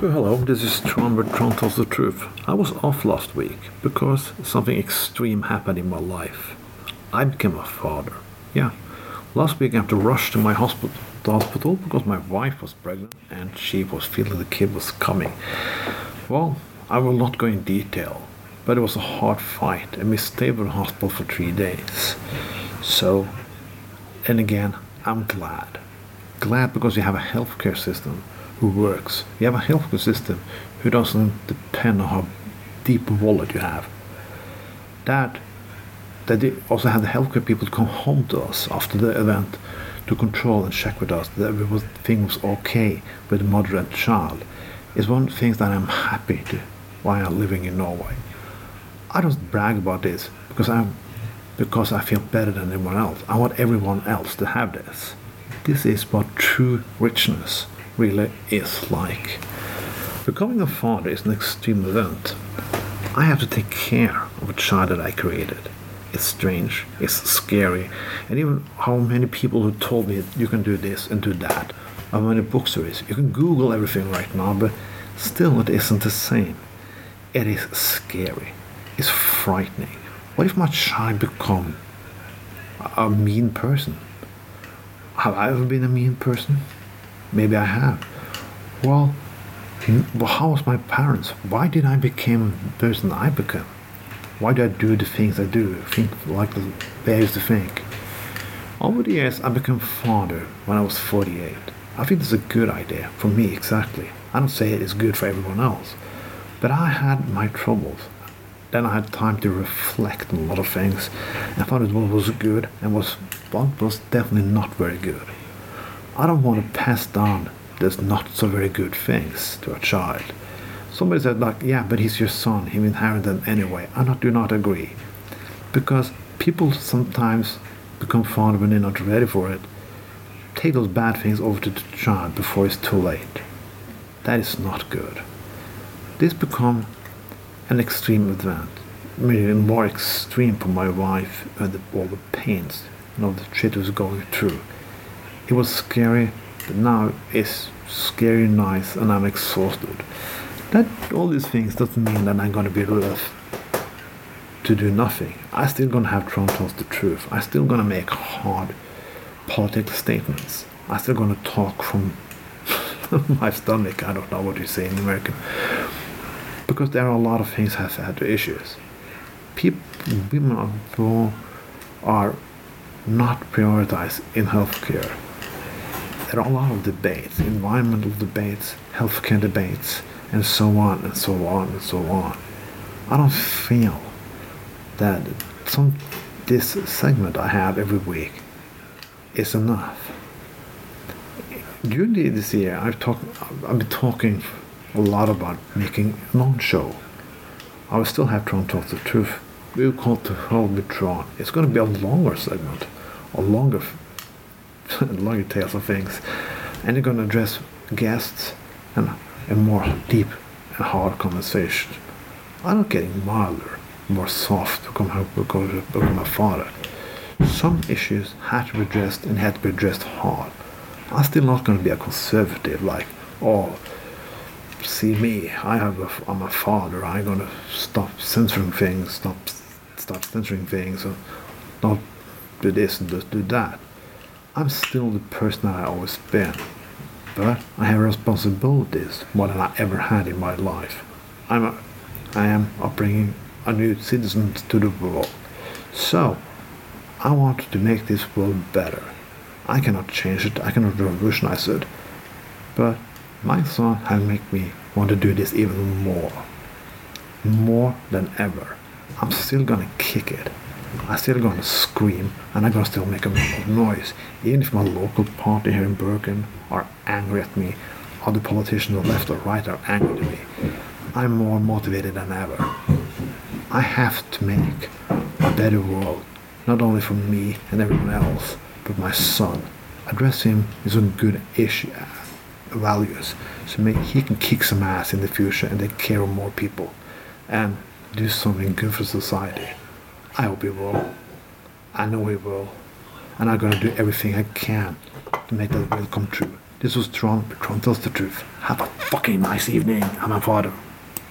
Oh, hello, this is Tron, but Tron tells the truth. I was off last week because something extreme happened in my life. I became a father. Yeah. Last week I had to rush to my hospital, the hospital because my wife was pregnant and she was feeling the kid was coming. Well, I will not go in detail, but it was a hard fight and we stayed in the hospital for three days. So, and again, I'm glad. Glad because we have a healthcare system who works. You have a healthcare system who doesn't depend on how deep a wallet you have. That that they also have the healthcare people to come home to us after the event to control and check with us that everything was okay with the mother and child is one of the things that I'm happy to while I'm living in Norway. I don't brag about this because I'm because I feel better than anyone else. I want everyone else to have this. This is what true richness really is like. Becoming a father is an extreme event. I have to take care of a child that I created. It's strange, it's scary, and even how many people who told me you can do this and do that, how many books there is. You can Google everything right now, but still it isn't the same. It is scary. It's frightening. What if my child become a mean person? Have I ever been a mean person? Maybe I have. Well, how was my parents? Why did I become the person I became? Why do I do the things I do? Think like the way to think. Over the years, I became father when I was 48. I think it's a good idea for me exactly. I don't say it is good for everyone else, but I had my troubles. Then I had time to reflect on a lot of things. I found it was good and was what was definitely not very good. I don't want to pass down those not so very good things to a child. Somebody said like, yeah, but he's your son. He inherited them anyway. I not, do not agree. Because people sometimes become fond when they're not ready for it. Take those bad things over to the child before it's too late. That is not good. This become an extreme event. Maybe more extreme for my wife and all the pains, and all the shit was going through. It was scary, but now it's scary nice and I'm exhausted. That all these things doesn't mean that I'm gonna be left to do nothing. I still gonna have Tron tells the truth. I still gonna make hard political statements. I still gonna talk from my stomach. I don't know what you say in American. Because there are a lot of things have had issues. People, people are not prioritized in healthcare there are a lot of debates, environmental debates, healthcare debates, and so on and so on and so on. I don't feel that some this segment I have every week is enough. During this year, I've talked. I've been talking a lot about making a long show. I will still have Tron talk the truth. We will call it hold with Tron. It's going to be a longer segment, a longer longer tales of things, and you're going to address guests and a more deep and hard conversation. I'm not getting milder, more soft to come to become a father. Some issues had to be addressed and had to be addressed hard. I'm still not going to be a conservative like, oh, see me, I have a, I'm a father. I'm going to stop censoring things, stop stop censoring things, and not do this and do that. I'm still the person that I always been, but I have responsibilities more than I ever had in my life. I'm a, I am bringing a new citizen to the world, so I want to make this world better. I cannot change it, I cannot revolutionize it, but my son has made me want to do this even more, more than ever. I'm still gonna kick it. I'm still gonna scream and I'm gonna still make a lot of noise. Even if my local party here in Bergen are angry at me, other politicians left or right are angry at me, I'm more motivated than ever. I have to make a better world, not only for me and everyone else, but my son. Address him some good issue uh, values, so maybe he can kick some ass in the future and take care of more people, and do something good for society. I hope he will. I know he will. And I'm going to do everything I can to make that will come true. This was Tron. Tron tells the truth. Have a fucking nice evening. I'm a father.